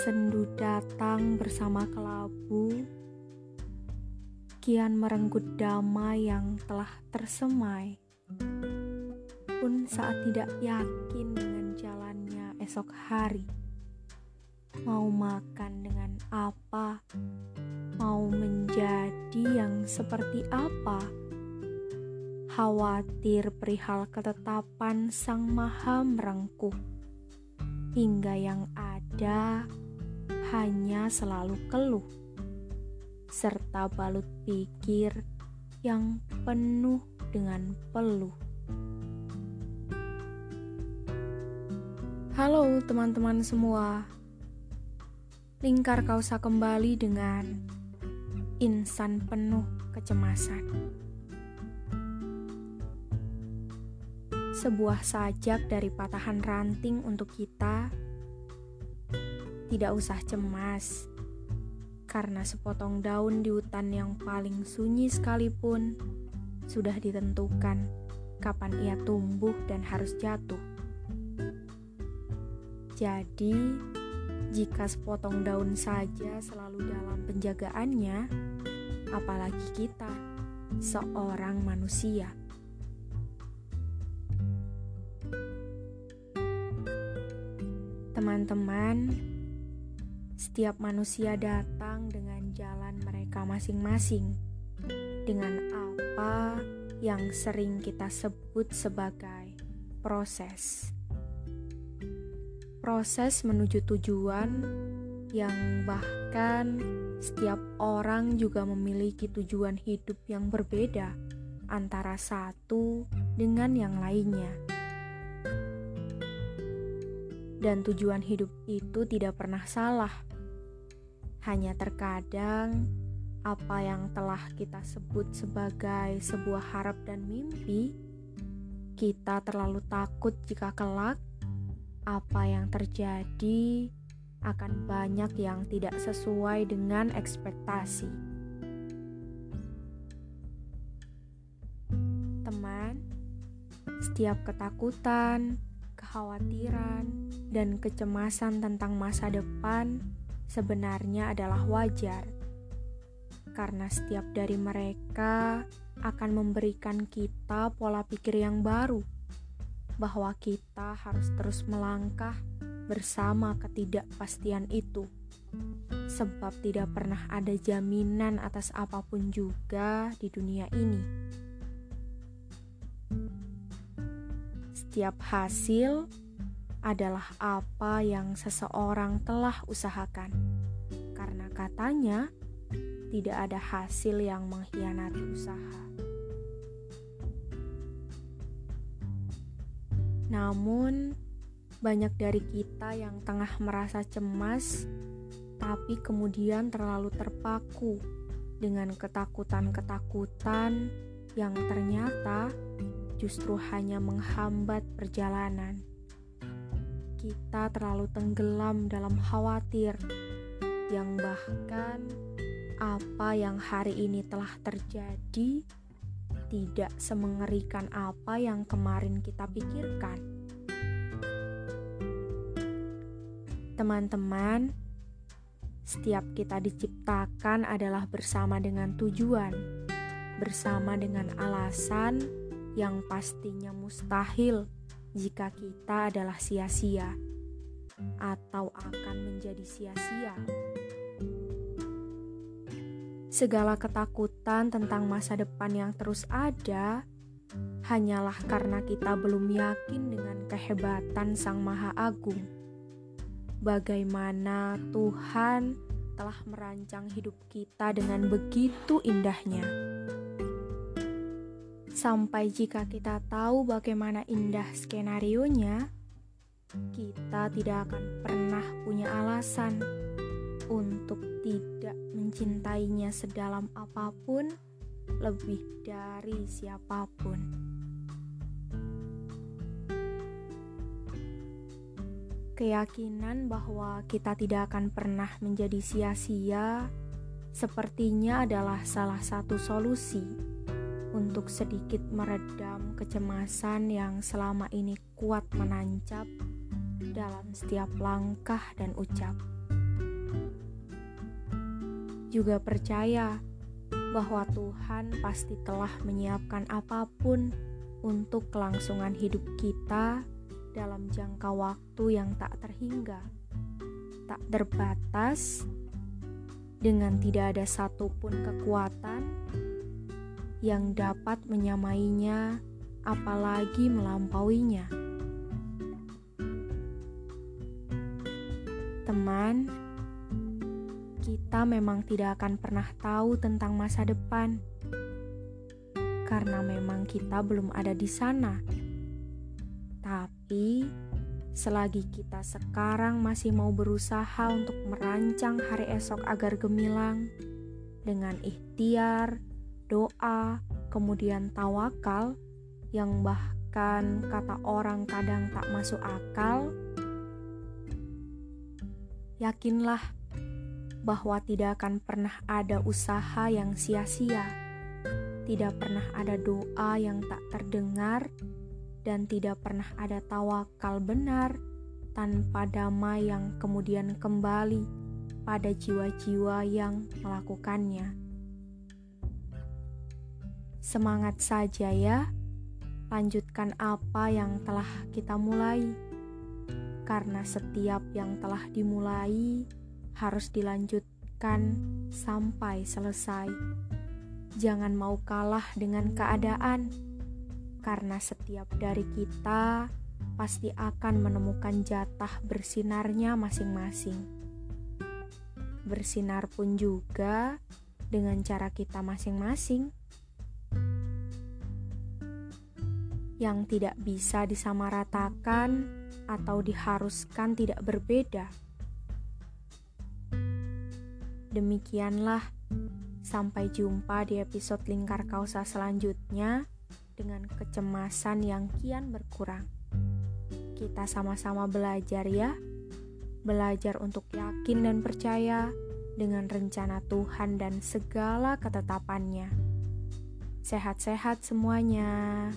sendu datang bersama kelabu, kian merenggut damai yang telah tersemai. Pun saat tidak yakin dengan jalannya esok hari, mau makan dengan apa, mau menjadi yang seperti apa, khawatir perihal ketetapan Sang Maha merengkuh. Hingga yang ada hanya selalu keluh, serta balut pikir yang penuh dengan peluh. Halo teman-teman semua, lingkar kausa kembali dengan insan penuh kecemasan. sebuah sajak dari patahan ranting untuk kita. Tidak usah cemas, karena sepotong daun di hutan yang paling sunyi sekalipun sudah ditentukan kapan ia tumbuh dan harus jatuh. Jadi, jika sepotong daun saja selalu dalam penjagaannya, apalagi kita, seorang manusia. Teman-teman, setiap manusia datang dengan jalan mereka masing-masing, dengan apa yang sering kita sebut sebagai proses. Proses menuju tujuan yang bahkan setiap orang juga memiliki tujuan hidup yang berbeda antara satu dengan yang lainnya dan tujuan hidup itu tidak pernah salah. Hanya terkadang apa yang telah kita sebut sebagai sebuah harap dan mimpi, kita terlalu takut jika kelak apa yang terjadi akan banyak yang tidak sesuai dengan ekspektasi. Teman, setiap ketakutan, kekhawatiran, dan kecemasan tentang masa depan sebenarnya adalah wajar, karena setiap dari mereka akan memberikan kita pola pikir yang baru, bahwa kita harus terus melangkah bersama ketidakpastian itu, sebab tidak pernah ada jaminan atas apa pun juga di dunia ini. Setiap hasil adalah apa yang seseorang telah usahakan, karena katanya tidak ada hasil yang mengkhianati usaha. Namun, banyak dari kita yang tengah merasa cemas, tapi kemudian terlalu terpaku dengan ketakutan-ketakutan yang ternyata justru hanya menghambat perjalanan. Kita terlalu tenggelam dalam khawatir, yang bahkan apa yang hari ini telah terjadi tidak semengerikan apa yang kemarin kita pikirkan. Teman-teman, setiap kita diciptakan adalah bersama dengan tujuan, bersama dengan alasan yang pastinya mustahil jika kita adalah sia-sia atau akan menjadi sia-sia. Segala ketakutan tentang masa depan yang terus ada hanyalah karena kita belum yakin dengan kehebatan Sang Maha Agung. Bagaimana Tuhan telah merancang hidup kita dengan begitu indahnya Sampai jika kita tahu bagaimana indah skenario-nya, kita tidak akan pernah punya alasan untuk tidak mencintainya sedalam apa pun, lebih dari siapa pun. Keyakinan bahwa kita tidak akan pernah menjadi sia-sia sepertinya adalah salah satu solusi untuk sedikit meredam kecemasan yang selama ini kuat menancap dalam setiap langkah dan ucap. juga percaya bahwa Tuhan pasti telah menyiapkan apa pun untuk kelangsungan hidup kita dalam jangka waktu yang tak terhingga, tak terbatas, dengan tidak ada satupun kekuatan yang dapat menyamainya, apalagi melampauinya. Teman, kita memang tidak akan pernah tahu tentang masa depan karena memang kita belum ada di sana. Tapi, selagi kita sekarang masih mau berusaha untuk merancang hari esok agar gemilang dengan ikhtiar, doa, kemudian tawakal yang bahkan kata orang kadang tak masuk akal yakinlah bahwa tidak akan pernah ada usaha yang sia-sia, tidak pernah ada doa yang tak terdengar, dan tidak pernah ada tawakal benar tanpa damai yang kemudian kembali pada jiwa-jiwa yang melakukannya. Semangat saja ya, lanjutkan apa yang telah kita mulai karena setiap yang telah dimulai harus dilanjutkan sampai selesai. Jangan mau kalah dengan keadaan, karena setiap dari kita pasti akan menemukan jatah bersinarnya masing-masing. Bersinar pun juga dengan cara kita masing-masing. Yang tidak bisa disamaratakan atau diharuskan tidak berbeda. Demikianlah, sampai jumpa di episode lingkar kausa selanjutnya dengan kecemasan yang kian berkurang. Kita sama-sama belajar ya, belajar untuk yakin dan percaya dengan rencana Tuhan dan segala ketetapannya. Sehat-sehat semuanya.